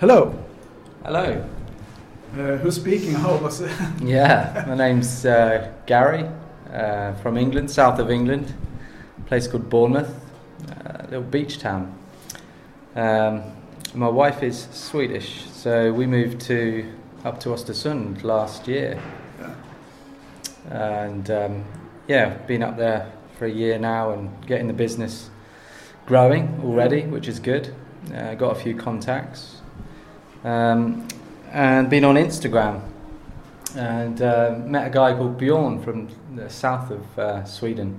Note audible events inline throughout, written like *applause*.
Hello. Hello. Uh, who's speaking? How was it? *laughs* Yeah, my name's uh, Gary uh, from England, south of England, a place called Bournemouth, a little beach town. Um, my wife is Swedish, so we moved to up to Östersund last year, and um, yeah, been up there for a year now and getting the business growing already, which is good. Uh, got a few contacts. Um, and been on Instagram and uh, met a guy called Bjorn from the south of uh, Sweden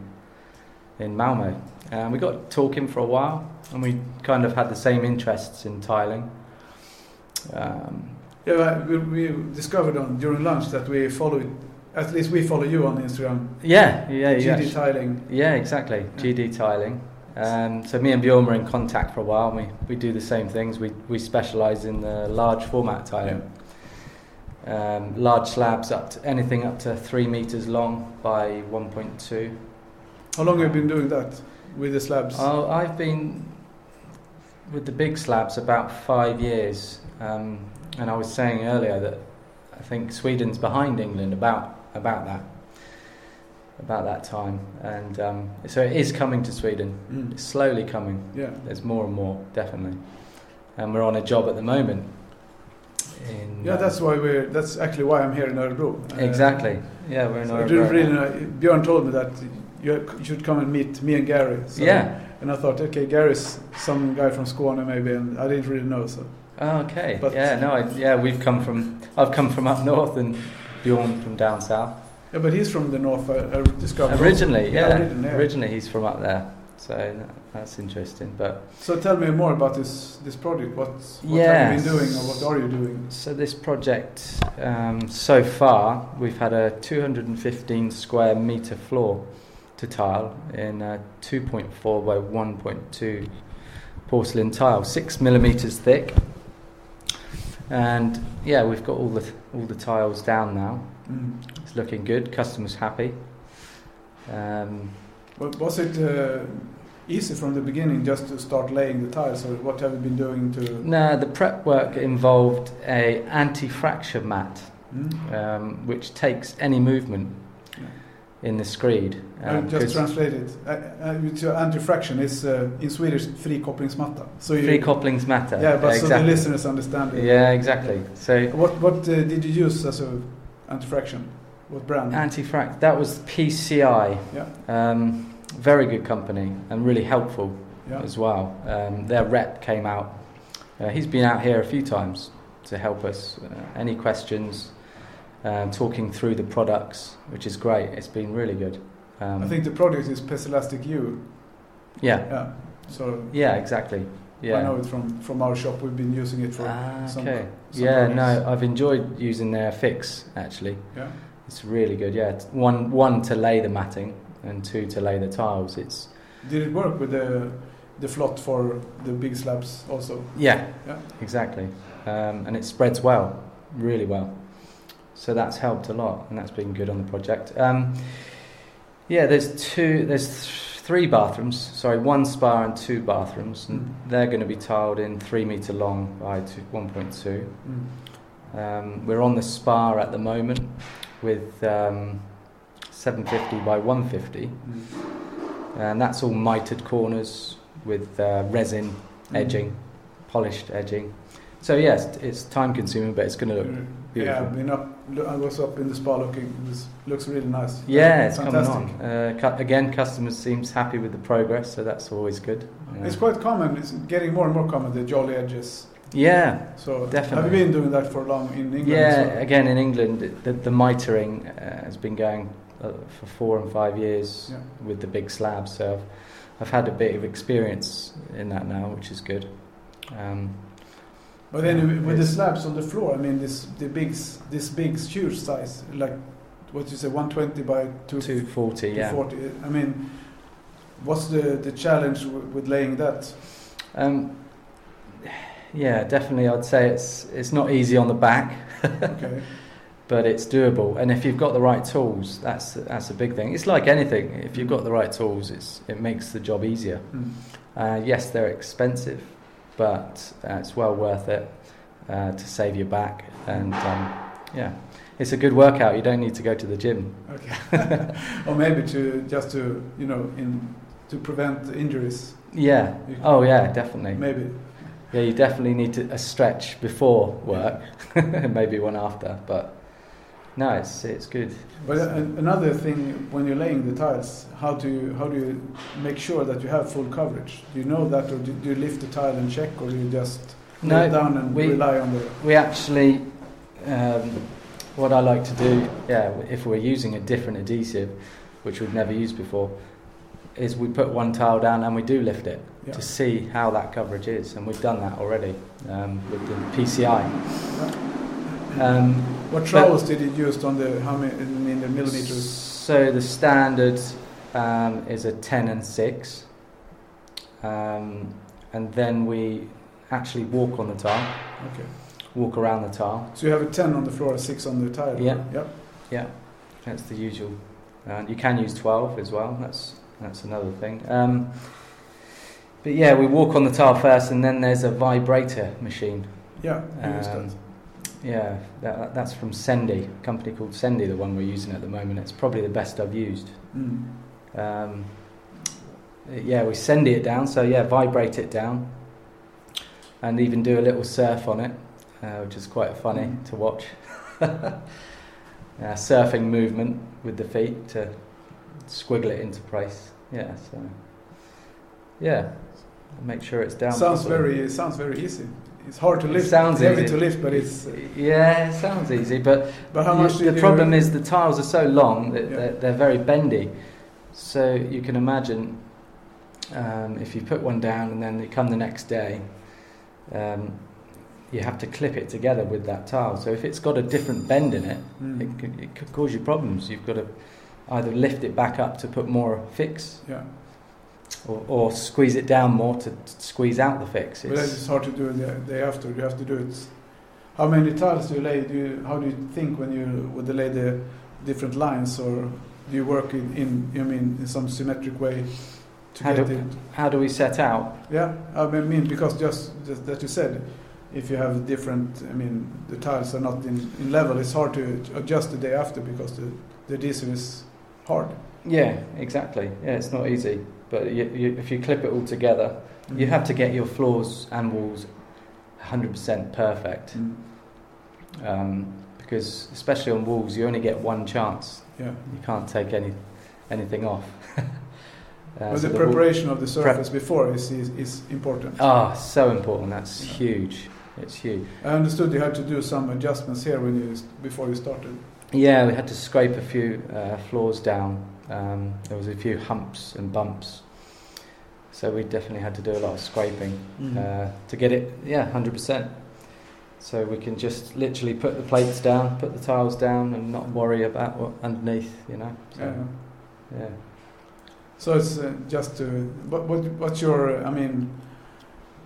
in Malmo. And we got talking for a while and we kind of had the same interests in tiling. Um, Yeah, we, we discovered on during lunch that we follow, at least we follow you on Instagram. yeah, yeah, GD yeah. Tiling. Yeah, exactly. GD tiling. Um, so me and Bjorn were in contact for a while. And we we do the same things. We we specialise in the large format tiling. Um, large slabs up to anything up to three meters long by 1.2. How long have you been doing that with the slabs? Oh, I've been with the big slabs about five years, um, and I was saying earlier that I think Sweden's behind England about about that about that time, and um, so it is coming to Sweden. Mm. It's slowly coming. Yeah. There's more and more, definitely, and we're on a job at the moment. In, Yeah, uh, that's why we're. That's actually why I'm here in Örebro. Uh, exactly. Yeah, we're in. So I Örebro didn't really know. Björn told me that you you should come and meet me and Gary. So, Yeah. And I thought, okay, Gary's some guy from Skåne maybe, and I didn't really know. So Oh, okay. But- yeah, no, I, yeah, we've come from. I've come from up north, and Bjorn from down south. Yeah, but he's from the north. I, I discovered Originally, also. yeah, originally, yeah. originally he's from up there, so that's interesting. But So tell me more about this this project. What what have you been doing, or what are you doing? so this project, um, so far, we've had a 215 square meter floor to tile in a 2.4 by 1.2 porcelain tile, six millimeters thick. And yeah, we've got all the all the tiles down now. Mm. It's looking good. Customers happy. Um, Wa- Was it uh, easy from the beginning just to start laying the tiles, or what have you been doing to? no, the prep work involved a anti-fracture mat, Mm? um, which takes any movement in the screed. Um, just translate it. Uh, uh, anti-fraction is uh, in Swedish frikopplingsmatta. So you, free couplings matter. Yeah, but so the listeners understand it. yeah, exactly. So What what uh, did you use as a anti-fraction? What brand? anti-fract that was PCI. yeah, Um, very good company and really helpful yeah. as well. Um, their rep came out. Uh, he's been out here a few times to help us. Uh, any questions? Um, talking through the products, which is great. It's been really good. Um, I think the product is Pesilastic U. Yeah. Yeah. So Yeah. Exactly. Yeah. I know it from from our shop. We've been using it for. Ah, some- okay. some yeah. products. No, I've enjoyed using their fix actually. Yeah. It's really good. Yeah. One one to lay the matting and two to lay the tiles. It's Did it work with the the flot for the big slabs also? yeah. Yeah. Exactly. Um, and it spreads well, really well. So that's helped a lot, and that's been good on the project. Um, yeah, there's two, there's th- three bathrooms. Sorry, one spa and two bathrooms, and Mm. they're going to be tiled in three meter long by 1.2. Mm. Um, we're on the spa at the moment with um, 750 by 150, Mm. and that's all mitered corners with uh, resin edging, polished edging. So yes, it's time consuming, but it's going to look Yeah, beautiful. I've been up. I was up in the spa looking. This looks really nice. Yeah, it's Fantastic. coming on. Uh, cu- again, customers seems happy with the progress, so that's always good. Uh, It's quite common. It's getting more and more common. The jolly edges. Yeah, So Definitely. have you been doing that for long in England? yeah. Again, in England, the, the mitering uh, has been going uh, for four and five years Yeah. with the big slabs. So I've, I've had a bit of experience in that now, which is good. Um, But then Yeah, with the slabs on the floor, I mean this the big this big huge size, like what you say, 120 by 2, 240, yeah. 240. I mean, what's the the challenge w- with laying that? Um, yeah, definitely. I'd say it's it's not easy on the back, Okay. *laughs* but it's doable. And if you've got the right tools, that's that's a big thing. It's like anything. If you've got the right tools, it's it makes the job easier. Mm. Uh, yes, they're expensive, but uh, it's well worth it. uh, to save your back. And um, yeah, it's a good workout. You don't need to go to the gym. Okay. *laughs* or maybe to just to you know in to prevent injuries. Yeah. Oh yeah, definitely. Maybe. Yeah, you definitely need to, a stretch before work, *laughs* maybe one after, but no, it's it's good. But uh, another thing, when you're laying the tiles, how do you how do you make sure that you have full coverage? Do you know that, or do, do you lift the tile and check, or do you just no, lay down and we, rely on the? We actually, um, what I like to do, yeah, if we're using a different adhesive, which we've never used before, is we put one tile down and we do lift it yeah. to see how that coverage is, and we've done that already um, with the PCI. Um, what trowels did you use on the how many in the millimeters? So the standard um, is a 10 and 6, um, and then we actually walk on the tile. Okay. Walk around the tile. So you have a 10 on the floor, a 6 on the tile. Yeah. Yep. Yeah. That's the usual. And you can use 12 as well. That's that's another thing. Um, but yeah, we walk on the tile first, and then there's a vibrator machine. Yeah, um, yeah, that, that's from Sendy, a company called Sendy, the one we're using at the moment. It's probably the best I've used. Mm. Um, yeah, we send it down, so yeah, vibrate it down, and even do a little surf on it, uh, which is quite funny mm. to watch. *laughs* uh, surfing movement with the feet to squiggle it into place. Yeah, so yeah, make sure it's down. Sounds very. It sounds very easy. It's hard to lift. It sounds it's heavy easy. to lift, but it's. Yeah, it sounds easy, but. But how much? You, the problem is the tiles are so long that yeah. they're, they're, very bendy, so you can imagine um, if you put one down and then you come the next day. Um, you have to clip it together with that tile. So if it's got a different bend in it, mm. it, could, it could cause you problems. You've got to either lift it back up to put more fix. Yeah or, or squeeze it down more to squeeze out the fix. It's but it's hard to do the day after. You have to do it. How many tiles do you lay? Do you, how do you think when you would lay the different lines, or do you work in, in I mean in some symmetric way? To how, get do, it? how do we set out? Yeah, I mean because just, just that you said, if you have different, I mean the tiles are not in, in level, it's hard to adjust the day after because the the adhesive is hard. Yeah, exactly. Yeah, it's not easy. But you, you, if you clip it all together, mm. you have to get your floors and walls 100% perfect. Mm. Um, because especially on walls, you only get one chance. Yeah. You can't take any anything off. *laughs* uh, well, so the, the, preparation wall, of the surface pre- before is, is, is important. Ah, oh, so important. That's yeah. huge. It's huge. I understood you had to do some adjustments here when you before you started. Yeah, we had to scrape a few uh, floors down um, there was a few humps and bumps, so we definitely had to do a lot of scraping mm. uh, to get it, yeah, hundred percent. So we can just literally put the plates down, put the tiles down, and not worry about what underneath, you know. So, yeah. yeah. So it's uh, just to what, what what's your I mean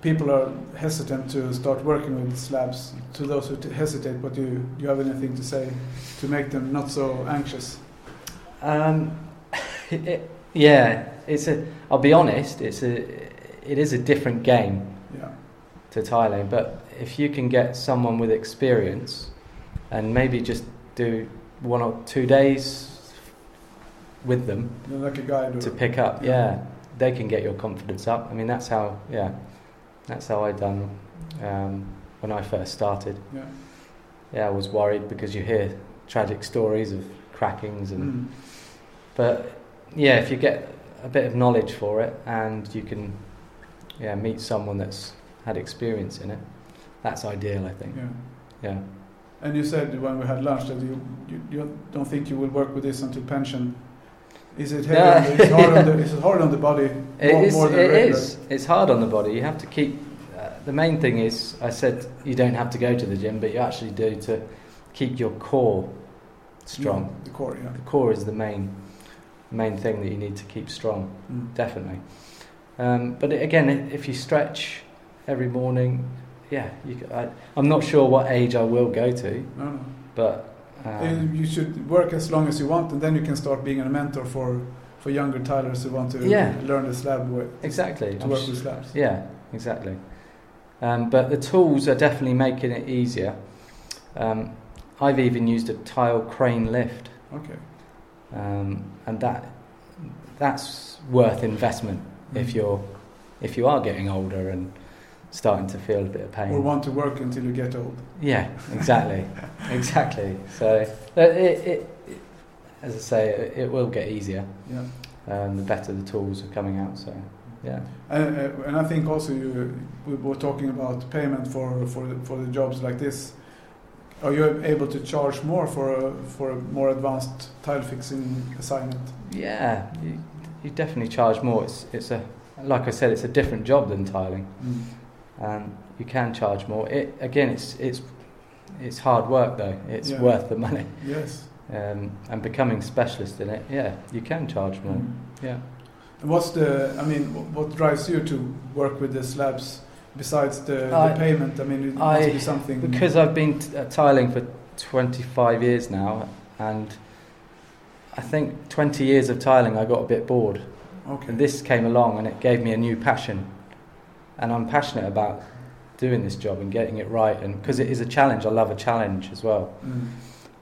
people are hesitant to start working with slabs. To those who hesitate, what do you, do you have anything to say to make them not so anxious? Um, *laughs* it, yeah, it's a. I'll be honest. It's a. It is a different game. Yeah. To tiling, but if you can get someone with experience, and maybe just do one or two days with them, like to pick up. Yeah. yeah. they can get your confidence up. I mean, that's how. Yeah, that's how I done um, when I first started. Yeah. Yeah, I was worried because you hear tragic stories of crackings and. Mm. But yeah, if you get a bit of knowledge for it and you can yeah meet someone that's had experience in it, that's ideal. I think. Yeah. Yeah. And you said when we had lunch that you, you, you don't think you will work with this until pension. Is it, yeah. the, hard on the, is it hard *laughs* on the body more, it is, more than it is. It's hard on the body. You have to keep. Uh, the main thing is, I said you don't have to go to the gym, but you actually do to keep your core strong. Yeah, the core, yeah. The core is the main main thing that you need to keep strong, mm. definitely. Um, but again, if you stretch every morning, yeah, you, I, am not sure what age I will go to, no, no. but um, you should work as long as you want, and then you can start being a mentor for for younger tilers who want to yeah. learn the slab way. Exactly. To I'm work with slabs. Yeah, exactly. Um, but the tools are definitely making it easier. Um, I've even used a tile crane lift, Okay. um, and that that's worth investment if Mm. you're if you are getting older and starting to feel a bit of pain. Or want to work until you get old. Yeah, exactly, *laughs* exactly. So uh, it, it, it, as I say, it, it will get easier. Yeah. Um, the better the tools are coming out. So yeah, And, uh, and I think also you, we were talking about payment for, for, the, for the jobs like this. Are you able to charge more for a, for a more advanced tile fixing assignment? yeah, you, you definitely charge more. It's it's a like I said, it's a different job than tiling. Um, you can charge more. It again, it's it's it's hard work though. It's Yeah. worth the money. Yes. Um, and becoming specialist in it, yeah, you can charge more. Mm. Yeah. And what's the? I mean, what drives you to work with the slabs besides the, I- the payment? I mean, it I- must be something. Because I've been t- tiling for 25 years now, and I think 20 years of tiling, I got a bit bored. okay. And this came along, and it gave me a new passion. And I'm passionate about doing this job and getting it right, and because it is a challenge, I love a challenge as well. Mm.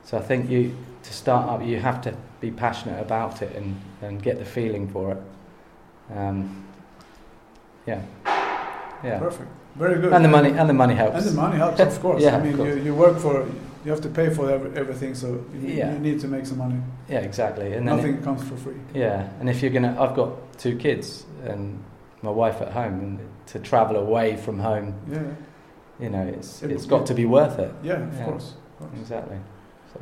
So I think you to start up, you have to be passionate about it and, and get the feeling for it. Um, yeah, yeah. Perfect. Very good. And the money and the money helps. And the money helps, of course. *laughs* Yeah, I mean. You, you work for, you have to pay for every, everything, so you, Yeah. you need to make some money. Yeah, exactly. And Nothing comes for free. yeah, and if you're gonna, I've got two kids and my wife at home, and to travel away from home, Yeah, you know, it's It- it's got to be worth it. yeah, of Yeah. course. of course. Exactly. So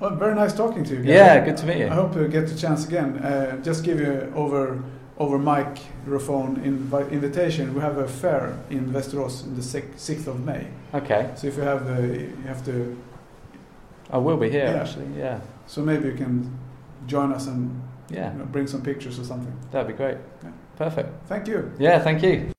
Well, very nice talking to you. guys. Yeah, good to meet you. I hope you get the chance again. Uh, just give you over over microphone invi- invitation. We have a fair in Västerås on the sixth of May. okay, So if you have, uh, you have to. I will be here Yeah. actually. Yeah, So maybe you can join us and yeah, you know, bring some pictures or something. that'd be great. Yeah. Perfect. Thank you. Yeah, thank you.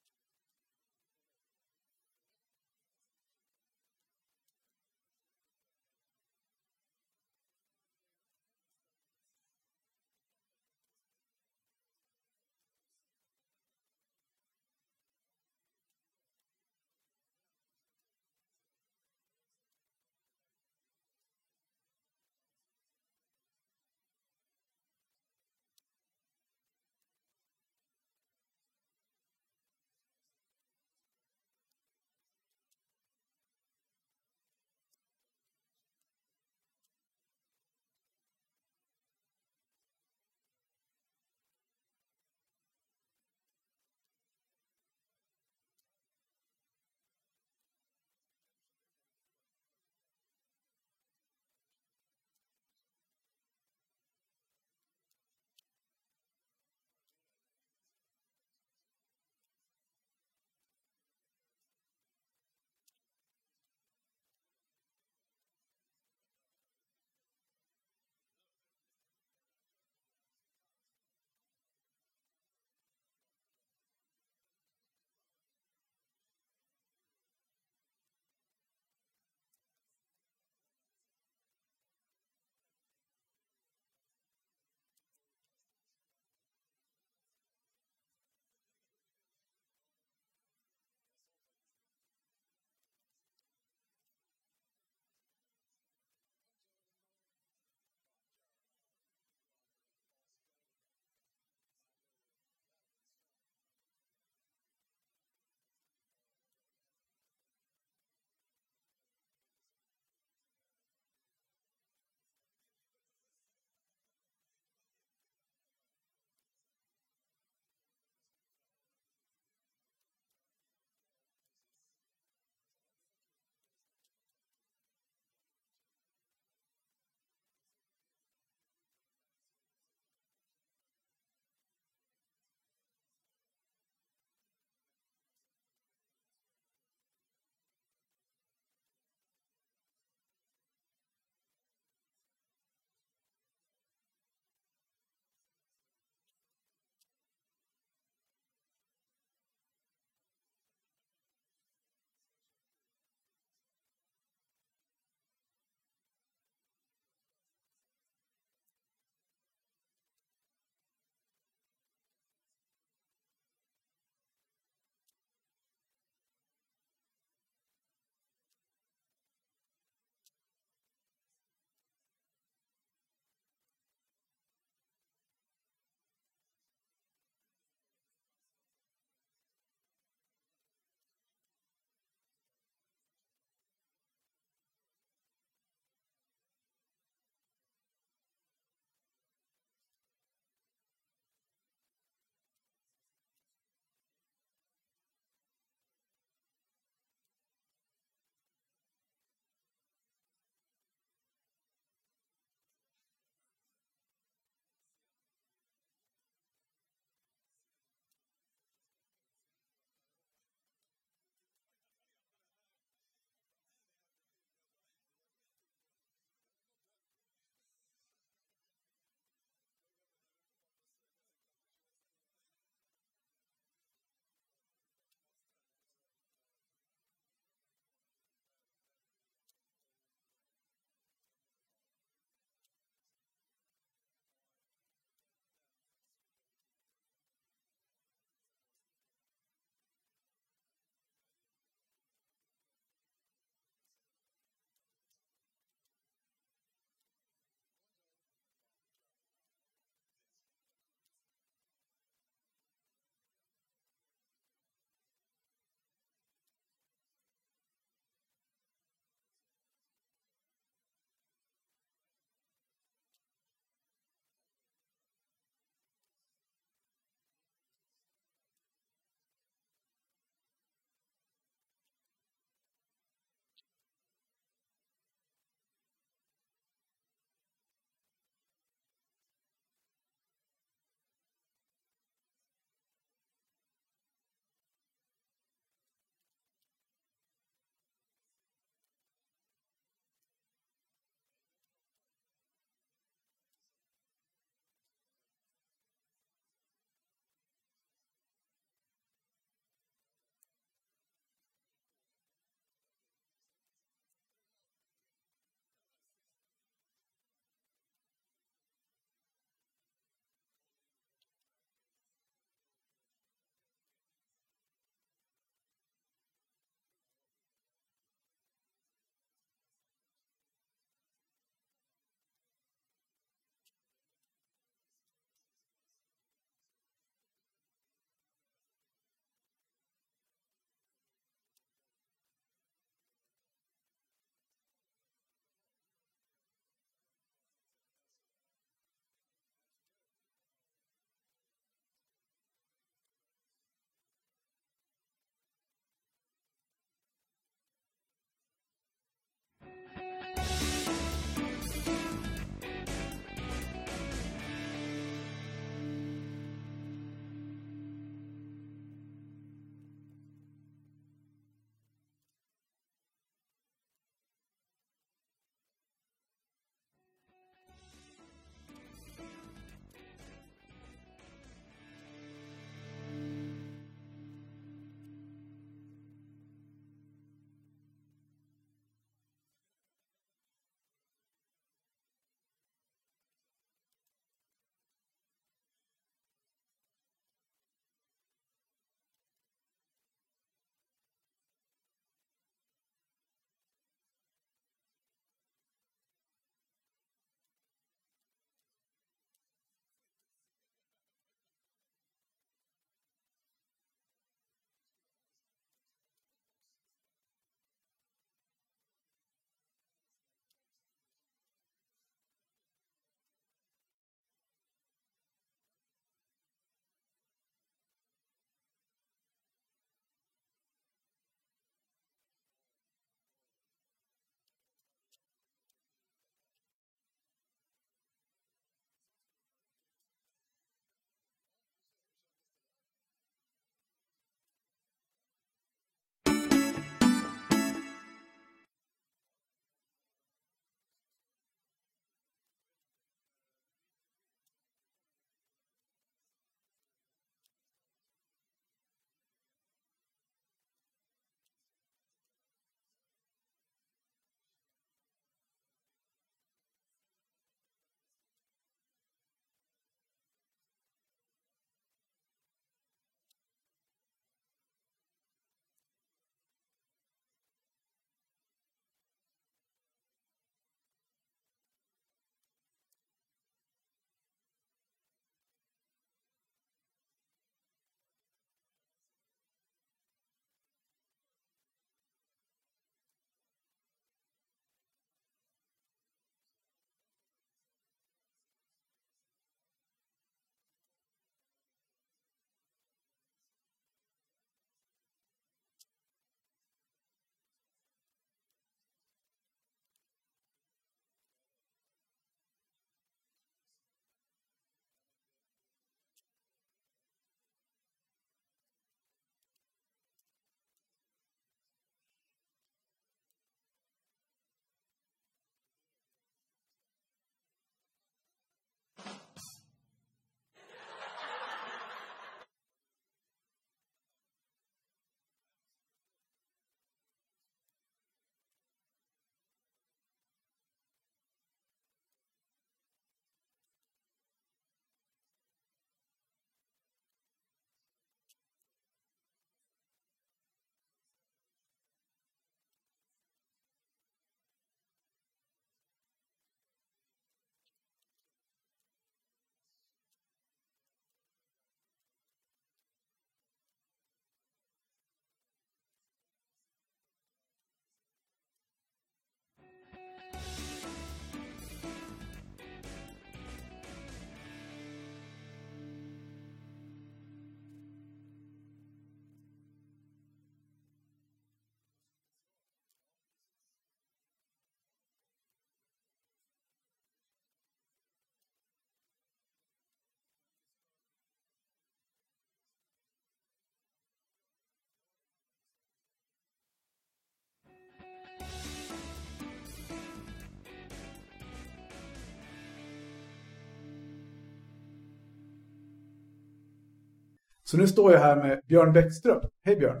Så nu står jag här med Björn Bäckström. Hej Björn!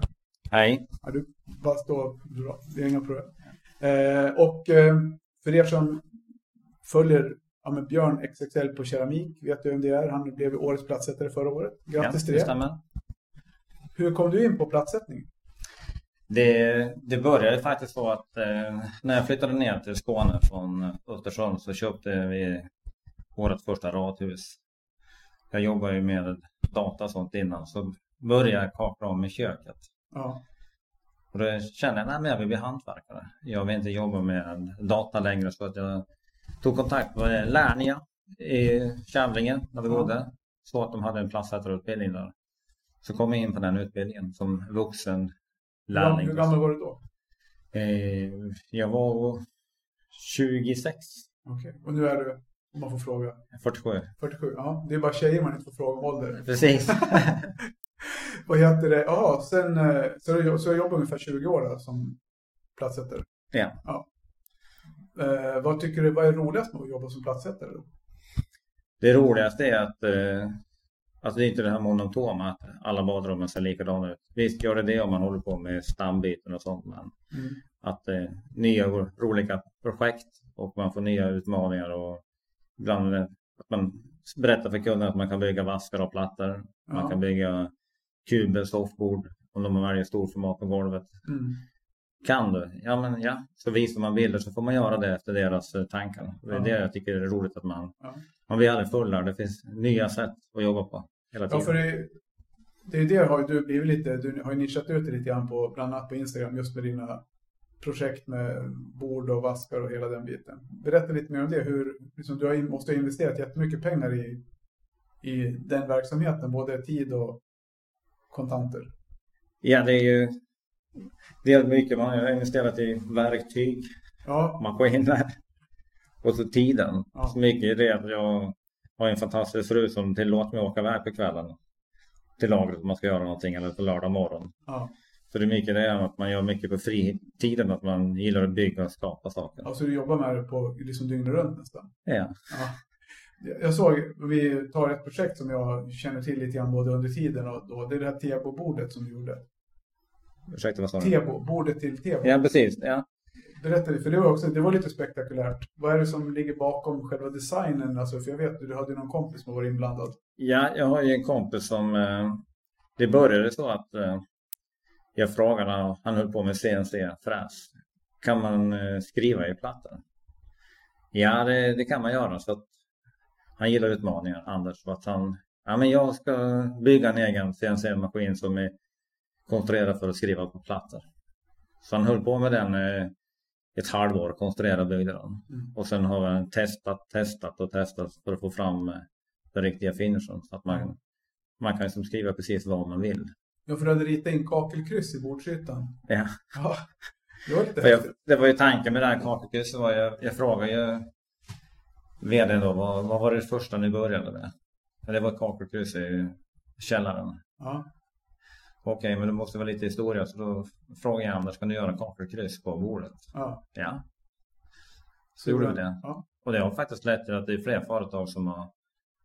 Hej! Ja, du bara står bra, det är inga problem. Eh, och eh, för er som följer ja, Björn XXL på keramik, vet du vem det är? Han blev årets platsättare förra året. Grattis ja, till det. Stämmer. Hur kom du in på platssättning? Det, det började faktiskt så att eh, när jag flyttade ner till Skåne från Östersund så köpte vi vårt första radhus. Jag jobbade ju med data och sånt innan så började jag kakla om i köket. Ja. Och då kände jag att jag vill bli hantverkare. Jag vill inte jobba med data längre så att jag tog kontakt med Lernia i Kävlinge där vi Ja. bodde. Så att de hade en platsätarutbildning där. Så kom jag in på den utbildningen som vuxen lärling. hur gammal var du då? Eh, jag var 26, Okej. Och nu är du, om man får fråga, 47. 47? Ja, det är bara tjejer man inte får fråga om ålder. Precis. *laughs* Vad heter det? Jaha, sen eh, så har du så jag jobbat ungefär 20 år då, som platssättare. ja. Eh, vad tycker du, vad är roligast med att jobba som platssättare? Då? Det roligaste är att eh, alltså det är inte det här monotoma att alla badrummen ser likadana ut. Visst gör det det om man håller på med stambyten och sånt men Mm. att eh, nya ro- roliga projekt och man får nya utmaningar och ibland att man berättar för kunderna att man kan bygga vaskar och plattor. Man Ja. kan bygga kuber, soffbord om de väljer storformat på golvet. Mm. Kan du? Ja, men ja. Så visar man bilder så får man göra det efter deras eh, tankar. Det är Ja. det jag tycker är roligt att man, Ja. man blir aldrig fullärd. Det finns nya sätt att jobba på hela Ja, tiden. för det, det är det har du blivit lite, du har ju nischat ut det lite grann på, bland annat på Instagram, just med dina projekt med bord och vaskar och hela den biten. Berätta lite mer om det, hur, liksom, du har, in- måste ha investerat jättemycket pengar i, i den verksamheten, både tid och kontanter. Ja, det är ju det är mycket. Man har investerat i verktyg, Ja, maskiner *laughs* och så tiden. Ja. Så mycket är det att jag har en fantastisk fru som tillåter mig åka iväg på kvällen till lagret om man ska göra någonting eller på lördag morgon. ja. Så det är mycket det att man gör mycket på fritiden, att man gillar att bygga och skapa saker. Alltså du jobbar med det på liksom dygnet runt nästan. Ja. Ja. Jag såg, vi tar ett projekt som jag känner till lite grann både under tiden och då. Det är det här Tebo-bordet som du gjorde. Ursäkta, vad sa du? Tebo, bordet till Tebo. Ja, precis. Ja. Berätta för det var också, det var lite spektakulärt. Vad är det som ligger bakom själva designen? Alltså, för jag vet, du hade någon kompis som var inblandad. ja, jag har ju en kompis som... Eh, det började så att eh, jag frågade, han höll på med CNC-fräs. Kan man eh, skriva i plattan? Ja, det, det kan man göra. Så att han gillar utmaningar, Anders. Så att han, ja men jag ska bygga en egen CNC-maskin som är konstruerad för att skriva på plattor. Så han höll på med den eh, ett halvår, konstruerade och byggde den. Mm. Och sen har han testat, testat och testat för att få fram eh, den riktiga finishen. Så att man, man kan liksom skriva precis vad man vill. Jag får hade ritat in kakelkryss i bordsytan. Ja. Ja, det var lite För jag, det var ju tanken med det här kakelkrysset. var Jag, jag frågade ju vdn då, vad, vad var det första ni började med? Ja, Det var ett kakelkryss i källaren. Ja, Okej, men det måste vara lite historia. Så då frågade jag Anders, kan du göra kakelkryss på bordet? ja. Ja. Så gjorde vi det. Ja, Och det har faktiskt lett till att det är fler företag som har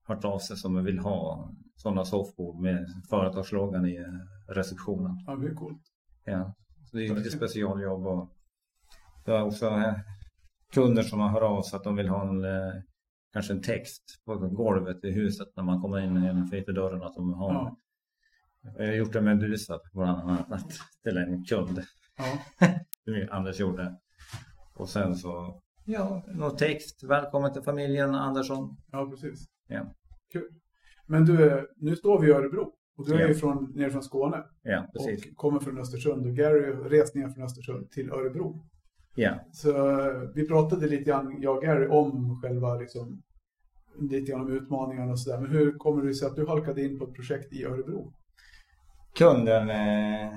hört av sig som vill ha sådana soffbord med företagsloggan i eh, receptionen. ja det är coolt. Ja. Så det är lite specialjobb och det är också eh, kunder som har hört av sig att de vill ha en, eh, kanske en text på golvet i huset när man kommer in innanför dörren att de har Ja. Jag har gjort det med Medusa bland annat till en kund. Ja, *laughs* Anders gjorde. Och sen så, ja, någon text. Välkommen till familjen Andersson. ja precis. Ja. Kul. Men du, nu står vi i Örebro. Och du är Ja. ju från, nere från Skåne. Precis. Och kommer från Östersund. Och Gary har rest ner från Östersund till Örebro. Ja, Så eh, vi pratade lite grann, jag och Gary, om själva liksom, lite grann om utmaningarna och sådär. Men hur kommer det sig att du halkade in på ett projekt i Örebro? kunden eh,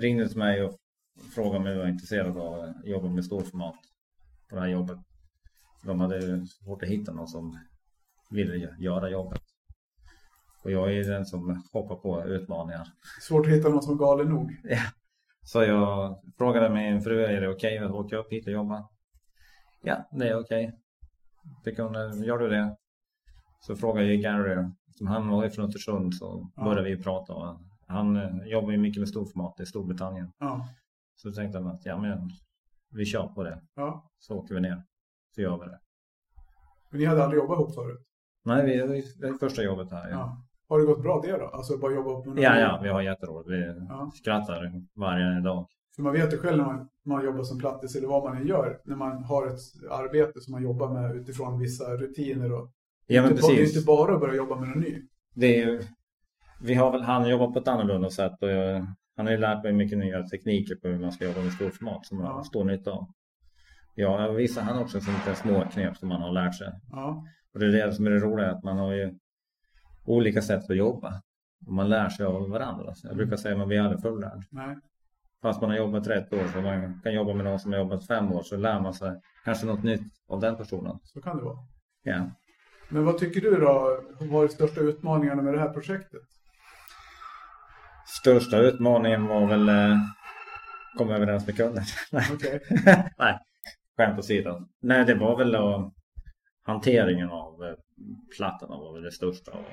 ringde till mig och frågade om jag var intresserad av att jobba med storformat på det här jobbet. De hade svårt att hitta någon som ville gö- göra jobbet. Och jag är den som hoppar på utmaningar. Svårt att hitta någon som är galen nog. Så jag frågade min fru, är det okej att åka upp hit och jobba? Ja, det är okej. Okay. Gör du det? Så frågade jag Gary, Som han var från Östersund så Ja. började vi prata. Och han eh, jobbar ju mycket med storformat i Storbritannien. Ja. Så tänkte han att ja, men vi kör på det. ja. Så åker vi ner. Så gör vi det. Men ni hade aldrig jobbat ihop förut? Nej, vi, det är första jobbet här. Ja. Har det gått bra det då? Alltså bara jobba upp med någon ja, ja vi har jätteroligt. Vi Ja. skrattar varje dag. För man vet ju själv när man, man jobbar som plattis eller vad man än gör. När man har ett arbete som man jobbar med utifrån vissa rutiner. Och Ja, men inte, bara- det är precis. inte bara att börja jobba med något ny. Det är, vi har väl, han jobbar på ett annorlunda sätt och jag, han har ju lärt mig mycket nya tekniker på hur man ska jobba med storformat som Ja. jag har stor nytta av. Ja, visar han också som lite små knep som man har lärt sig. Ja, Och det är det som är det roliga, att man har ju olika sätt att jobba. Och man lär sig av varandra. Så jag brukar säga att man blir aldrig fullärd. nej. Fast man har jobbat ett år, så man kan jobba med någon som har jobbat fem år, så lär man sig kanske något nytt av den personen. Så kan det vara. Ja. Men vad tycker du då var de största utmaningarna med det här projektet? Största utmaningen var väl eh, komma överens med kunden. *laughs* Nej. Okej. *laughs* Nej, skämt åsido. Nej, det var väl då hanteringen av eh, plattorna var väl det största. Och,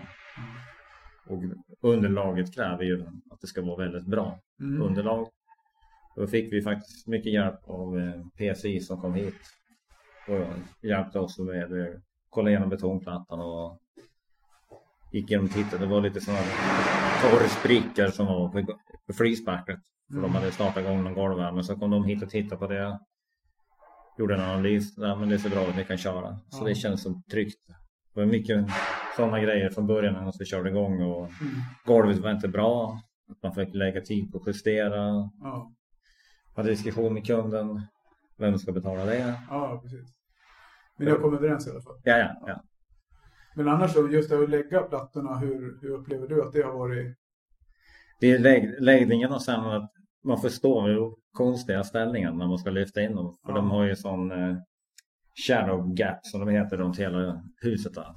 och underlaget kräver ju att det ska vara väldigt bra Mm. underlag. Då fick vi faktiskt mycket hjälp av eh, PSI som kom hit och hjälpte oss med eh, kolla igenom betongplattan och gick igenom och tittade. Det var lite sådana torrsprickor som var på, flispacklet. För de hade startat igång någon golvvärme. Så kom de hit och tittade på det. Gjorde en analys. Ja, men det ser bra ut, ni kan köra. Så det kändes som tryggt. Det var mycket sådana grejer från början när vi körde igång. Och Mm. golvet var inte bra. Man fick lägga tid på att justera. Ja. Hade diskussion med kunden. Vem ska betala det? ja, precis. Men jag kom överens i alla fall. Ja, ja, ja. Men annars då, just det att lägga plattorna, hur, hur upplever du att det har varit? Det är lägg, läggningen och sen att man förstår hur konstiga ställningar när man ska lyfta in dem. För Ja. de har ju sån eh, shadow gap som de heter runt hela huset där.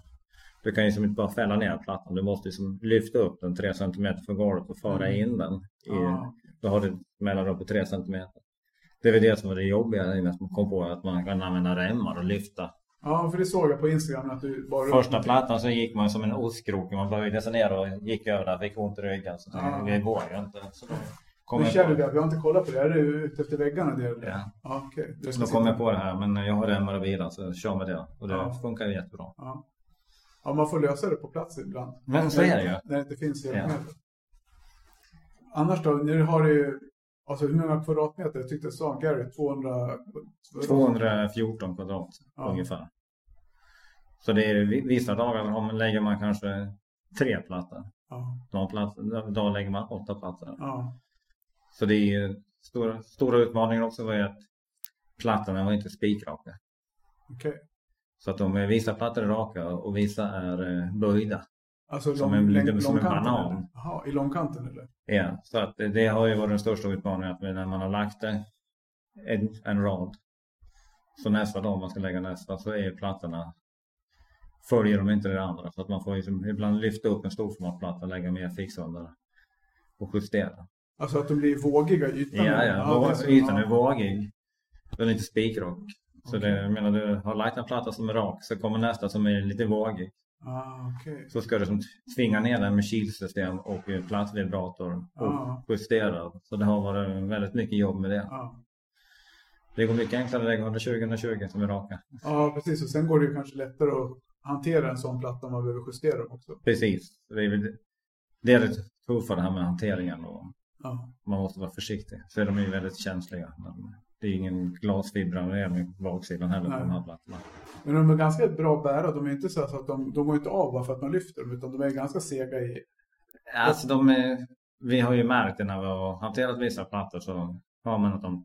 Du kan ju som inte bara fälla ner plattan. Du måste ju som lyfta upp den 3 cm från golvet och föra Mm. in den. I, Ja, Då har du ett mellanrum på 3 cm. Det väl det som var det jobbiga innan man kom på att man kan använda remmar och lyfta. ja, för det såg jag på Instagram att du bara... Första plattan så gick man som en ostkrok. Man böjde sig ner och gick över där. Fick ont i ryggen. Så Ja. det går ju inte. Så då kom Nu jag känner på, du det? Vi har inte kollat på det. Är det ute efter väggarna det? ja. Ja. Du ska Då sitta- kom jag på det här. Men jag har remmar och bilar så jag kör med det. Och det Ja. funkar jättebra. Ja. ja, man får lösa det på plats ibland. Men så är det ju. När det inte finns Ja. hjälpmedel. Annars då, nu har du ju... Alltså hur många kvadratmeter? Jag tyckte jag sa Gary, 200... 214 kvadrat Ja. ungefär. Så det är vi- vissa dagar man, lägger man kanske tre plattor. Ja, Någon plats, dag lägger man åtta plattor. ja, Så det är ju stora, stora utmaningar också var ju att plattorna var inte spikraka. okej. Så att de är, vissa plattor är raka och vissa är eh, böjda. Alltså Som lång, en- lite som en banan. Jaha, i långkanten eller? Ja, så att det, har ju varit den största utmaningen att när man har lagt det en, en rad. Så nästa dag man ska lägga nästa så är plattorna följer de inte det andra. Så att man får ju som ibland lyfta upp en storformatplatta, lägga mer fix under och justera. Alltså att de blir vågiga i ytan? Ja, ja. så- Ytan är ja. vågig. Den är inte spikrak. Så Okej. det, menar, du har lagt en platta som är rak så kommer nästa som är lite vågig. Ah, okej. Så ska du som tvinga ner den med kilsystem och plattvibrator och Ja. justera. Så det har varit väldigt mycket jobb med det. Ja. Det går mycket enklare att lägga 120-120 som är raka. ja, precis. Och sen går det ju kanske lättare att hantera en sån platta om man behöver justera dem också. Precis. Det är, det är lite tuffare det här med hanteringen och Ja, man måste vara försiktig. Är de ju väldigt känsliga. Det är ingen glasfibra med baksidan heller på Nej. de här plattorna. Men de är ganska bra att bära. De är inte så att de, de går inte av bara för att man lyfter dem. Utan de är ganska sega i... Alltså de är, vi har ju märkt det när vi har hanterat vissa plattor så har man att de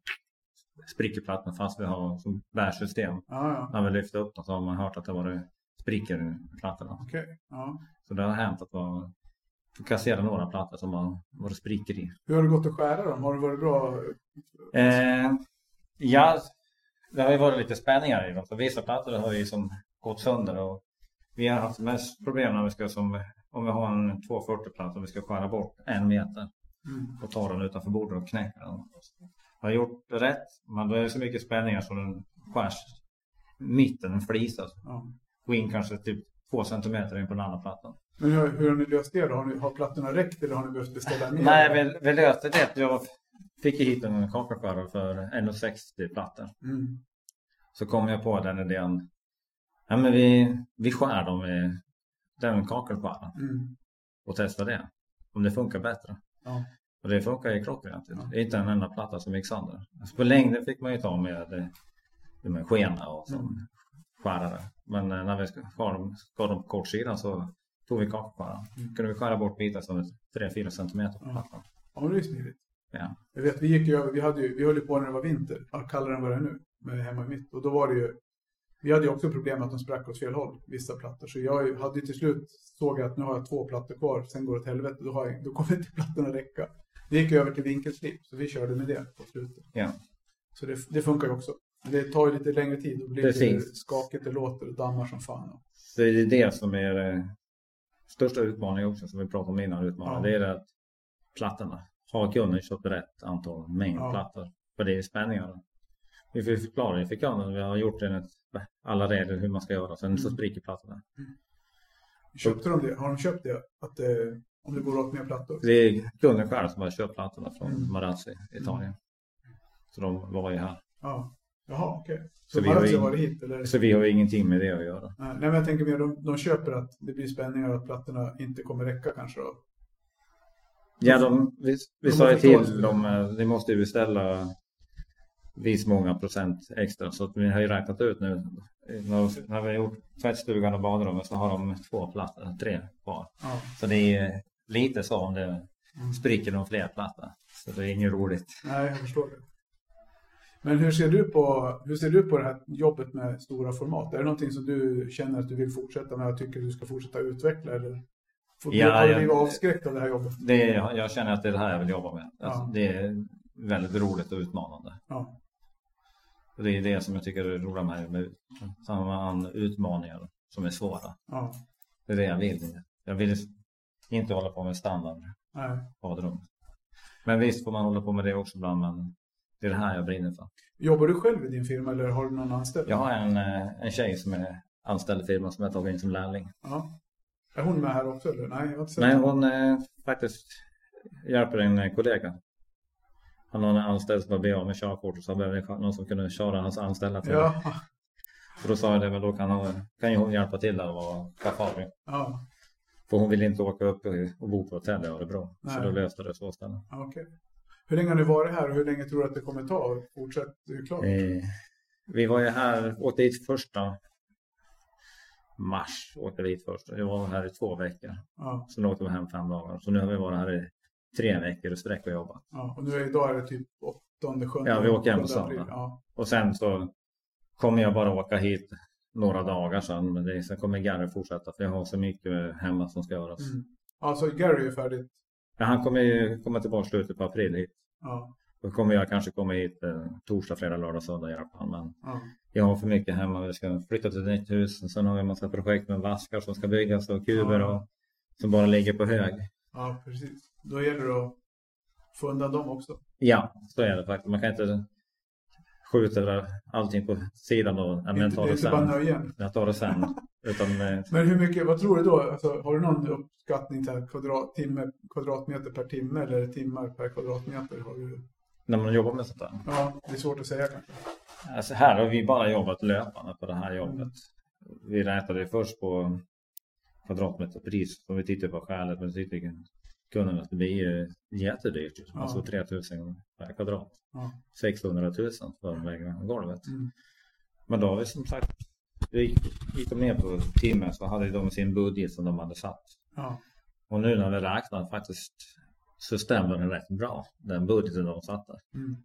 spricker plattan fast vi har som bärsystem. Ja, ja. När vi lyfter upp dem så har man hört att det var sprickor i plattorna. Okej. Ja. Så det har hänt att man kasserar några plattor som har varit sprickor i. Hur har det gått att skära dem? Har det varit bra? Eh, ja, det har ju varit lite spänningar i dem. För vissa plattor har ju som gått sönder och vi har haft mest problem när vi ska som om vi har en 240-platta och vi ska skära bort en meter Mm. och ta den utanför bordet och knäcka den. Har rätt rätt, men det är så mycket spänningar så den skärs mitten, den flisas. Ja. Gå in kanske typ två centimeter in på den andra plattan. Men hur, hur har ni löst det då? Har, ni, har plattorna räckt eller har ni behövt beställa mer? Nej, vi, vi löste det. Jag fick hit en kakelskärare för 1,60 plattor. Mm. Så kom jag på den idén. Ja, men vi, vi skär dem med den kakelskäraren Mm. och testar det. Om det funkar bättre. Ja. Och det funkar ju klockrent. Ja. Det är inte en enda platta som gick sönder. Alltså på längden fick man ju ta med, eh, med skena och som Mm. skärare. Men eh, när vi skar dem, skar dem på kortsidan så tog vi kakelskäraren. Mm. kunde vi skära bort bitar som är 3-4 centimeter på plattan. Ja, det är ju smidigt. Ja. Jag vet, vi gick ju över, vi, hade ju, vi höll ju på när det var vinter, kallare än vad det är nu, med hemma i mitt. Och då var det ju, vi hade ju också problem med att de sprack åt fel håll, vissa plattor. Så jag hade ju till slut, såg jag att nu har jag två plattor kvar, sen går det åt helvete, då, har jag, då kommer inte plattorna räcka. Vi gick över till vinkelslip, så vi körde med det på slutet. Ja. Så det, det funkar ju också. Men det tar ju lite längre tid, då blir det Precis. skakigt, det låter och dammar som fan. Så det är det som är eh, största utmaningen också som vi pratade om innan. Utmaningen. Ja. Det är det att plattorna. Har kunden köpt rätt antal mängd Ja. plattor? För det är spänningarna. Vi får förklara det för kunden. Vi har gjort enligt alla regler hur man ska göra. Sen så Mm. spricker plattorna. Köpte de det? Har de köpt det? Att det, om det går åt mer plattor? Det är kunden själv som har köpt plattorna från Mm. Marazzi, Italien. Så de var ju här. Ja. Jaha, okej. Så Så, vi har varit hit eller? Så vi har ingenting med det att göra. Nej, men jag tänker mer, de, de köper att det blir spänningar och att plattorna inte kommer räcka kanske då. Ja, de, vi, vi De sa ju till dem, eh, ni måste ju beställa vis många procent extra. Så vi har ju räknat ut nu. När, när vi har gjort tvättstugan och badrummet så har de två plattor, tre kvar. Ja. Så det är lite så om det Mm. spricker de fler plattor. Så det är inget roligt. Nej, jag förstår det. Men hur ser, du på, hur ser du på det här jobbet med stora format? Är det någonting som du känner att du vill fortsätta med och tycker du ska fortsätta utveckla? Eller får du, Ja, har du jag- blivit avskräckt av det här jobbet? Det är, jag känner att det är det här jag vill jobba med. Alltså, Ja. Det är väldigt roligt och utmanande. Ja. Det är det som jag tycker är roligt med, med samma utmaningar som är svåra. ja. Det är det jag vill. Jag vill inte hålla på med standard badrum. Men visst får man hålla på med det också ibland. Men det är det här jag brinner för. Jobbar du själv i din firma eller har du någon anställd? Jag har en, eh, en tjej som är anställd i firman som jag tagit in som lärling. Ja. Är hon med här också eller? Nej, jag har inte sett Nej, hon eh, faktiskt hjälper en eh, kollega. Han har en anställd som har blivit av med körkort så han behöver någon som kunde köra hans anställda till. Ja. Så då sa jag det, men då kan, hon, kan ju hon hjälpa till där och vara chaufför. Ja. För hon vill inte åka upp och bo på hotell i Örebro. Så då löste det så istället. ja okej. Hur länge har ni varit här och hur länge tror du att det kommer ta? Fortsätt, det är klart. Eh, vi var ju här, åkte hit första mars. Åkte vi hit först. Jag var här i två veckor. Ja. Sen åkte vi hem fem dagar. Så nu har vi varit här i tre veckor i sträck och jobbat. Ja. Och nu är idag är det typ åttonde, sjunde. Ja, vi åker hem på söndag. Ja. Och sen så kommer jag bara åka hit några dagar sen. Men det, sen kommer Gary fortsätta för jag har så mycket hemma som ska göras. Mm. Alltså Gary är färdigt. Ja, han kommer ju komma tillbaka slutet på april hit. Ja. Då kommer jag kanske komma hit eh, torsdag, fredag, lördag, söndag i alla fall. Men Ja. jag har för mycket hemma. Vi ska flytta till ett nytt hus. Och sen har vi en massa projekt med vaskar som ska byggas och kuber Ja. och som bara ligger på hög. ja, precis. Då gäller det att få undan dem också. Ja, så är det faktiskt. Man kan inte skjuta allting på sidan och ja, men inte, ta det det inte bara sen. nöjen. Jag tar det sen. Utan eh, Men hur mycket, vad tror du då? Alltså, har du någon uppskattning till kvadrat, timme, kvadratmeter per timme eller timmar per kvadratmeter? Har du? när man jobbar med sånt där. Ja, det är svårt att säga kanske. Alltså här har vi bara jobbat löpande på det här jobbet. Mm. Vi räknade först på kvadratmeterpris som vi tittade på skälet. Men tyckte kunden att det blir ju jättedyrt. Ja. Alltså 3000 per kvadrat. Ja. 600 000 för lägga golvet. Mm. Men då har vi som sagt, vi gick, de ner på timme så hade de sin budget som de hade satt. Ja. Och nu när vi räknar faktiskt så stämmer den rätt bra, den budgeten de satte. Mm.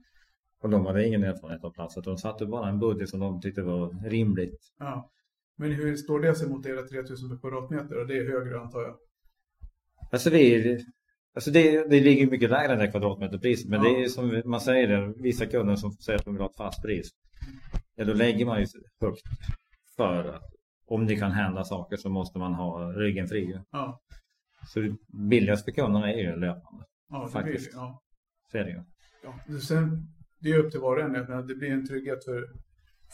Och de hade ingen erfarenhet av platsen. De satte bara en budget som de tyckte var rimligt. ja. Men hur står det sig mot era 3000 per kvadratmeter? Och det är högre antar jag. Alltså, vi, alltså det, det ligger mycket lägre än det kvadratmeterpriset. Men Ja. det är som man säger, det, vissa kunder som säger att de vill ha ett fast pris. Ja, då lägger man ju högt för att om det kan hända saker så måste man ha ryggen fri. Ja. Så det billigast för kunderna är ju löpande. Ja, det Faktiskt. blir det. Ja. Så är det ju. Ja. Sen, det är upp till var och en. Det blir en trygghet för,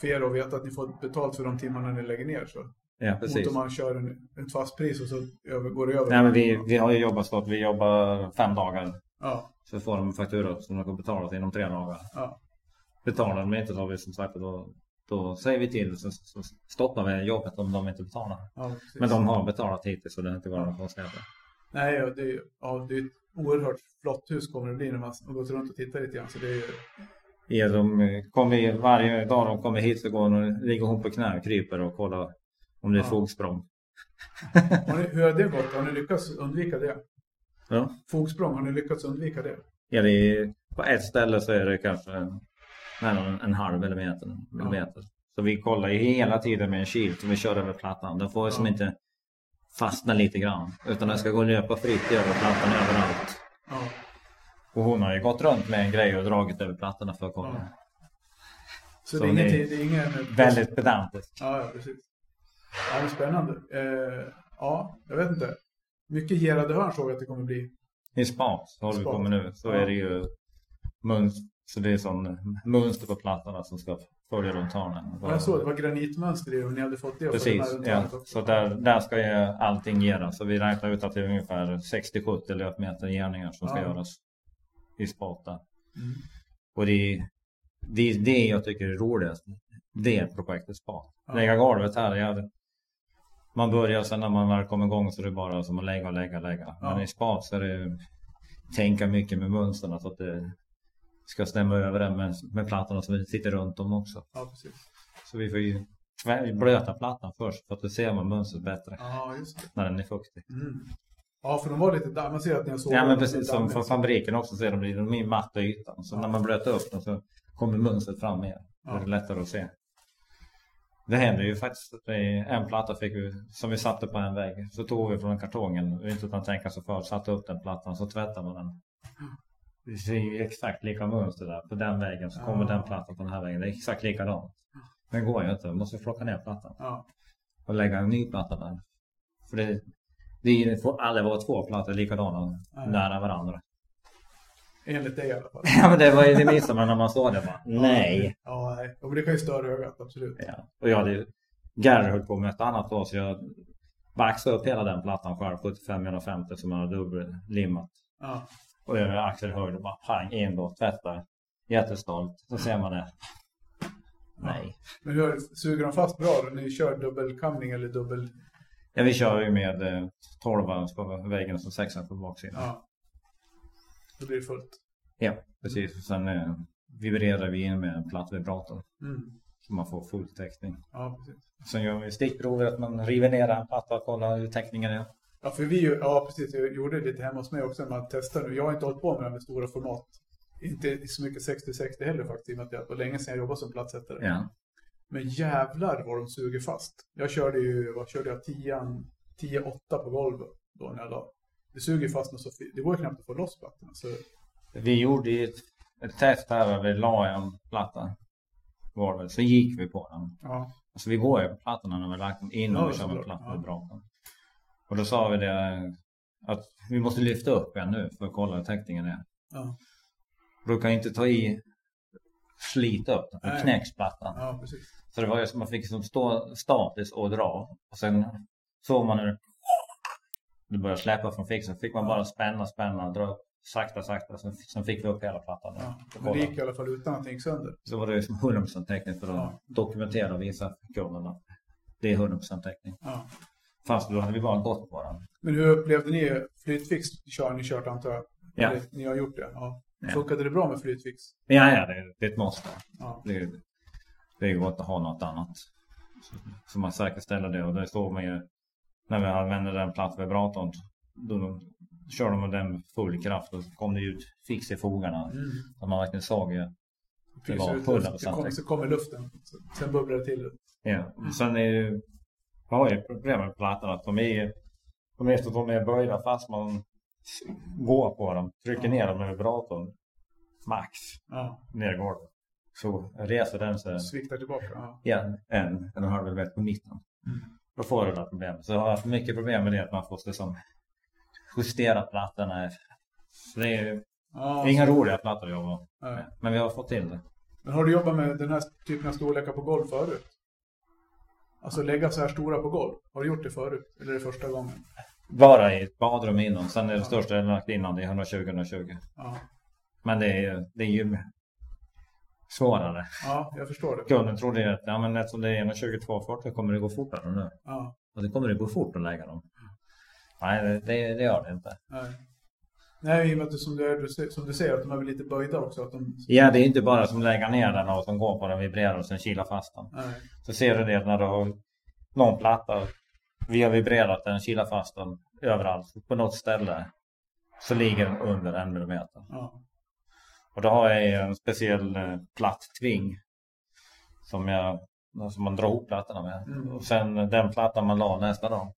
för er att veta att ni får betalt för de timmarna ni lägger ner. Så Ja, Mot precis. om man kör en, ett fast pris och så över, går det över. Nej, men vi, vi har ju jobbat så att vi jobbar fem dagar. Ja, Så får de en faktura som de kan betala inom tre dagar. ja, Betalar de inte så har vi som sagt då, då säger vi till så, så stoppar vi jobbet om de inte betalar. ja. Men de har betalat hittills så det har inte varit några konstigheter. Nej, ja, det, är ja, det är ett oerhört flott hus kommer det bli när man har gått runt och tittat lite grann. Så det är Ja, de kommer, varje dag de kommer hit så går hon, ligger hon på knä och kryper och kollar om det är Ja. fogsprång. *laughs* har ni, hur har det gått? Har ni lyckats undvika det? Ja. Fogsprång, har ni lyckats undvika det? Ja, det är, på ett ställe så är det kanske mellan en, en halv millimeter. millimeter. Så vi kollar ju hela tiden med en kil som vi kör över plattan. Den får ju som Ja. inte fastna lite grann. Utan den ska gå löpa fritt över plattan överallt. Ja, Och hon har ju gått runt med en grej och dragit över plattorna för att kolla. Ja. så, Så det är ingen... det- är ingen Väldigt pedantiskt. Ja, ja, precis. Ja, det är spännande. Eh, ja, jag vet inte. Mycket gerade hörn såg jag att det kommer bli. I spat så håller vi på med nu. Så Ja. är det ju mönster. Så det är sån mönster på plattorna som ska följa runt hörnen. Ja, jag såg det var granitmönster i och ni hade fått det. Precis, ja. Så där, där ska ju allting geras. Så vi räknar ut att det är ungefär 60-70 löpmeter gärningar som ska Ja. göras i spata. Mm. Och det är det, är det jag tycker är roligast. Det är projektet spat. Ja. Lägga golvet här. Jag, man börjar sen när man väl kommer igång så är det bara som att lägga och lägga och lägga. Ja. Men i spat så är det tänka mycket med mönstren så att det ska stämma över med, med plattorna som sitter runt om också. Ja, precis. Så vi får ju blöta plattan först för att då ser man mönstret bättre Ja, när den är fuktig. Mm. Ja, för de var lite damm. Man ser att ni har sågat. Ja men precis som för fabriken också så är de, de är matta ytan. Så Ja. när man blöter upp dem så kommer mönstret fram mer. Är Ja. det lättare att se. Det händer ju faktiskt att en platta fick vi, som vi satte på en vägg. Så tog vi från kartongen inte utan att tänka sig för. Satte upp den plattan så tvättade man den. Det ser ju exakt lika mönster där. På den väggen så kommer Ja. den plattan på den här väggen. Det är exakt likadant. Men det går ju inte. Man måste plocka ner plattan. Ja, och lägga en ny platta där. För det, det, får aldrig vara två plattor likadana Nej. nära varandra. Enligt dig i alla fall. *laughs* Ja men det var ju det minsta man när man såg det bara, nej. Ja, nej. Ja, men det kan ju störa ögat, absolut. Ja. Och jag hade Gary höll på med ett annat då så jag baxade upp hela den plattan själv 75-150 som jag hade dubbellimmat. Ja, Och över Axel hörde bara pang in då, tvättar. Jättestolt. Så ser man det. Nej. men hur suger de fast bra då? Ni kör dubbelkamning eller dubbel... Ja vi kör ju med eh, 12 på väggen och så 6 på baksidan. Ja. Då blir det fullt. Ja, precis. Och sen eh, vibrerar vi in med en platt vibrator. Mm. Så man får full täckning. Ja, precis. Sen gör vi stickprover att man river ner en platta och kollar hur täckningen är. Ja, för vi, ja precis, jag gjorde det lite hemma hos mig också när man testar nu. Jag har inte hållit på med det här med stora format. Inte så mycket 60-60 heller faktiskt, i och med att det var länge sedan jag jobbade som plattsättare. Ja. Men jävlar vad de suger fast. Jag körde ju, vad körde jag, 10-8 på golvet då när jag la. Det suger fast och så, det går ju knappt att få loss plattorna. Så, Vi gjorde ju ett, ett test här där vi la en platta på golvet. Så gick vi på den. ja, Alltså vi går ju på plattorna när vi lagt dem innan Ja, vi kör med platta Ja. Och då sa vi det att vi måste lyfta upp den nu för att kolla hur täckningen är. ja, då kan inte ta i slita upp den, för Nej. knäcks plattan. ja. Så det var ju som man fick som stå statiskt och dra. Och sen såg man hur det började släppa från fixen. fick man bara spänna, spänna, dra upp sakta, sakta. Sen, sen fick vi upp hela plattan. Ja. Men det gick i alla fall utan att det gick sönder. Så var det som 100% täckning för att Ja. dokumentera och visa kunderna. Det är 100% täckning. Ja. Fast då hade vi bara gått på den. Men hur upplevde ni flytfix? Kör ni kört antar jag? Ja. Eller, Ni har gjort det? Ja. Ja. Funkade det bra med flytfix? Ja, ja, det, det är ett måste. Ja. Det, det går inte att ha något annat. Så, så man säkerställer det och det står man ju när vi använder den plattvibratorn. Då kör de med den full kraft och så kom det ut fix i fogarna. Mm. Så man verkligen såg ju. Det var Pyser ut 100% luft. Så kommer, luften. Sen bubblar det till. Ja. Sen är ju, jag har ju problem med plattorna att de är de är att de är böjda fast man går på dem. Trycker ner dem med vibratorn. Max Ja. ner i golvet. Så reser den sig Sviktar tillbaka. Ja. en, en halv millimeter på mitten. Då får du där problemet. Så jag har haft mycket problem med det att man får liksom justera plattorna. Så det är Ja, inga roliga plattor att jobba med. Men vi har fått till det. Men har du jobbat med den här typen av storlekar på golv förut? Alltså lägga så här stora på golv. Har du gjort det förut? Eller är det första gången? Bara i ett badrum innan. Sen är det största jag lagt innan det är 120-120. Ja, Men det är, det är ju svårare. ja jag förstår det. Kunden trodde att ja, men eftersom det är 122 fart så kommer det gå fortare nu. Ja, Och det kommer det gå fort att lägga dem. Nej, det, det, det gör det inte. nej. Nej, i och med att du, som, du, som du säger att de är lite böjda också. Att de, Ja, det är inte bara som lägga ner den och som går på den vibrerar och sen kilar fast den. nej. Så ser du det när du har någon platta. Vi har vibrerat den, kilat fast den överallt. På något ställe så ligger den under en millimeter. Ja, Och då har jag en speciell eh, platt tving. Som, jag, som man drar ihop plattorna med. Mm. Och sen den plattan man la nästa dag.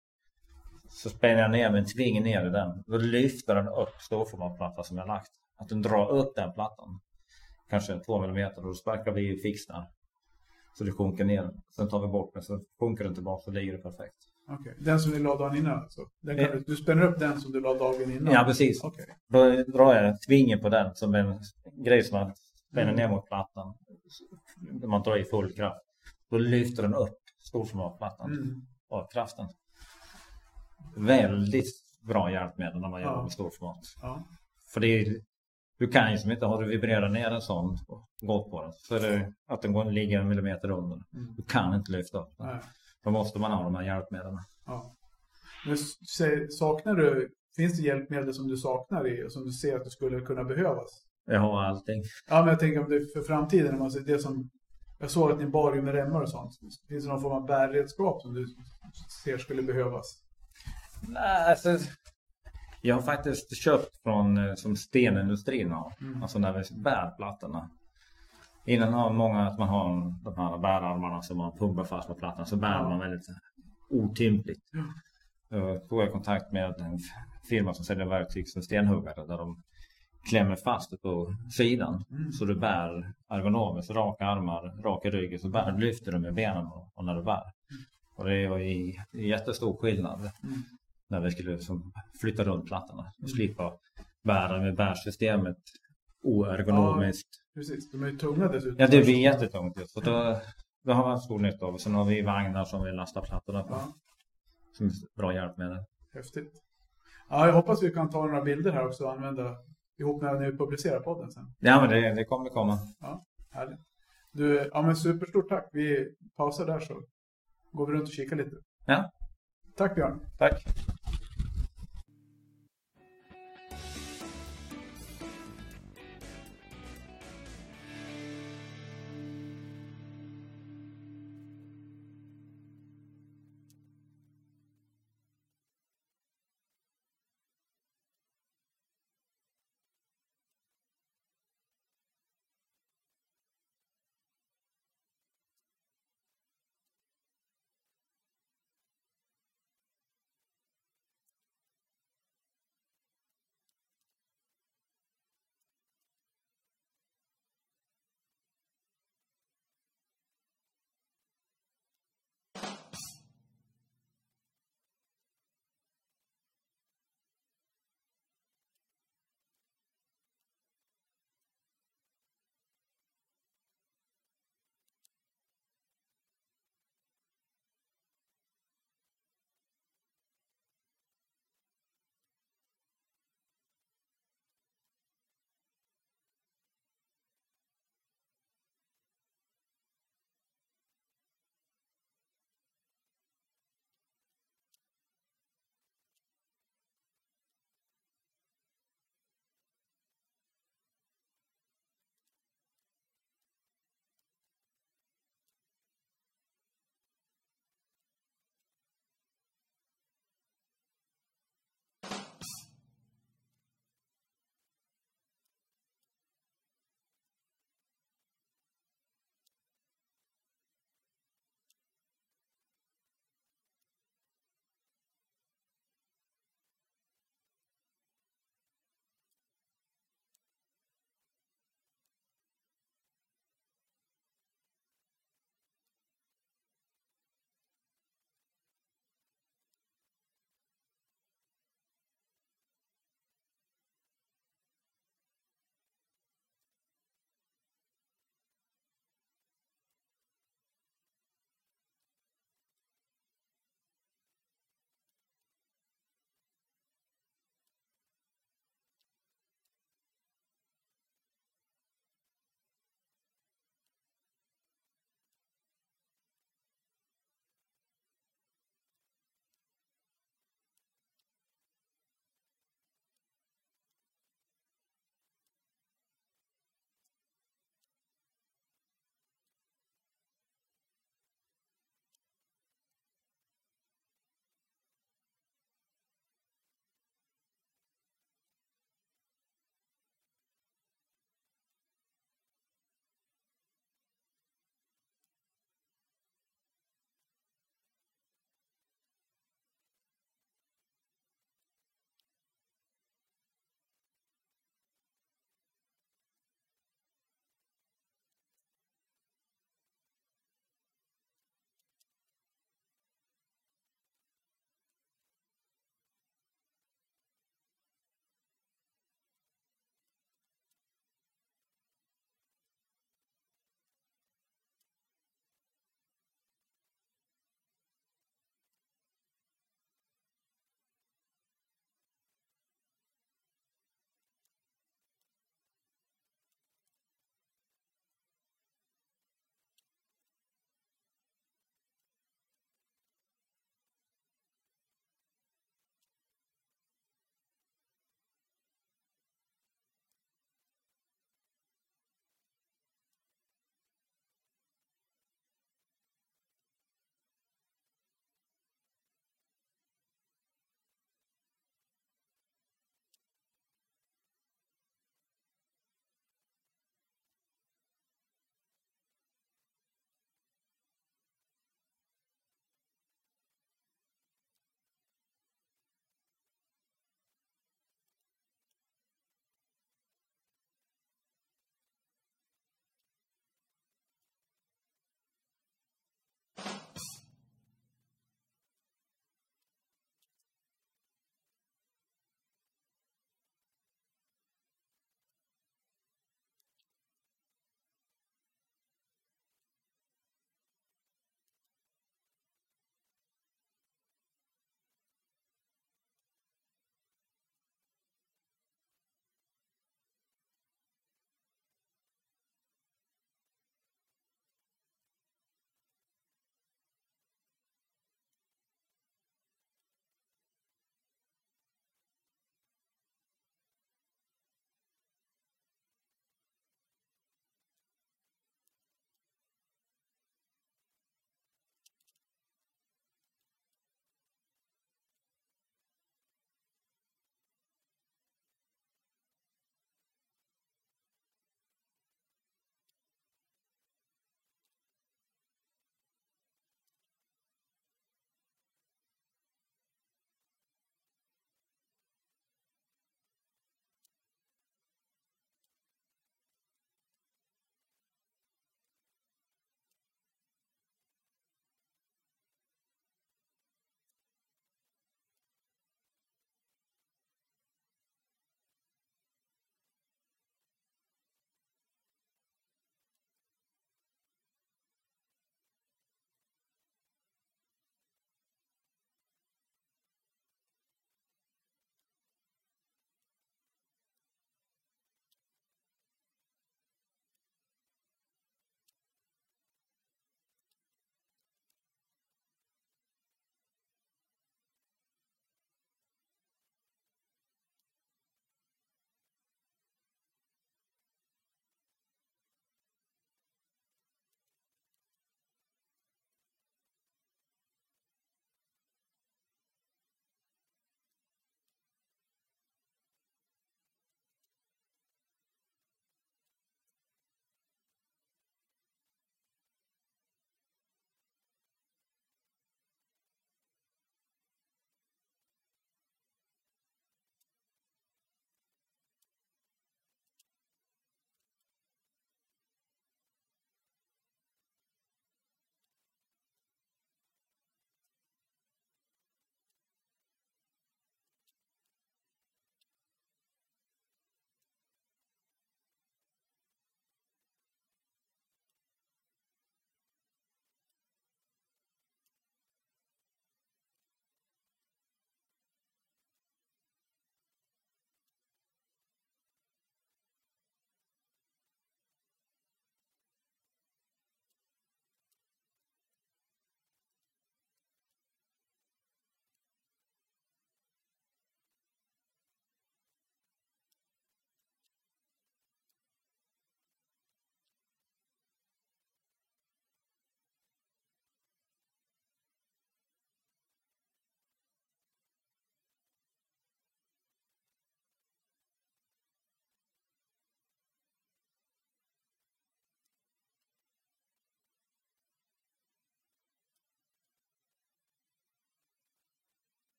Så spänner jag ner med en tving ner i den. Då lyfter den upp storformatplatta som jag lagt. Att den drar upp den plattan. Kanske två millimeter och då sparkar vi fix där. Så det sjunker ner. Sen tar vi bort den så sjunker den tillbaka så ligger det perfekt. Okej. Den som du la dagen innan alltså? Den kan Ja. du, du spänner upp den som du la dagen innan? Ja precis. Okej. Då drar jag tvingen på den som en grej som man spänner ner mot plattan. Man drar i full kraft. Då lyfter den upp storformatplattan Mm. av kraften. Väldigt bra hjälpmedel när man jobbar Ja. med storformat. Ja. För det är, du kan ju som inte, har du vibrerat ner en sån och gått på den så är det att den går, ligger en millimeter under. Mm. Du kan inte lyfta upp den. Nej. Då måste man ha de här hjälpmedlen. Ja. Men saknar du, finns det hjälpmedel som du saknar i och som du ser att det skulle kunna behövas? Jag har allting. Ja, men jag tänker om det för framtiden, om man ser det som, jag såg att ni bar ju med remmar och sånt. Finns det någon form av bärredskap som du ser skulle behövas? Nej, alltså, jag har faktiskt köpt från eh, som stenindustrin har. Mm. Alltså när vi bär plattorna. Innan har många att man har de här bärarmarna som man pumpar fast på plattan så bär man väldigt otympligt. Ja. Jag tog jag kontakt med en firma som säljer verktyg som stenhuggare där de klämmer fast det på sidan. Mm. Så du bär ergonomiskt, raka armar, raka ryggen. Så bär, lyfter du med benen och, när du bär. Och det är ju i- jättestor skillnad Mm. när vi skulle liksom flytta runt plattorna. Mm. Och slippa bära med bärsystemet oergonomiskt. Precis, de är ju tunga dessutom. Ja, det blir jättetungt. just. Så då, det har man stor nytta av. Sen har vi vagnar som vi lastar plattorna på. Ja, Som är bra hjälpmedel. häftigt. Ja, jag hoppas vi kan ta några bilder här också och använda ihop när vi publicerar podden sen. Ja, men det, det kommer komma. Härligt. Du, ja men superstort tack. Vi pausar där så går vi runt och kikar lite. Ja. Tack Björn. Tack.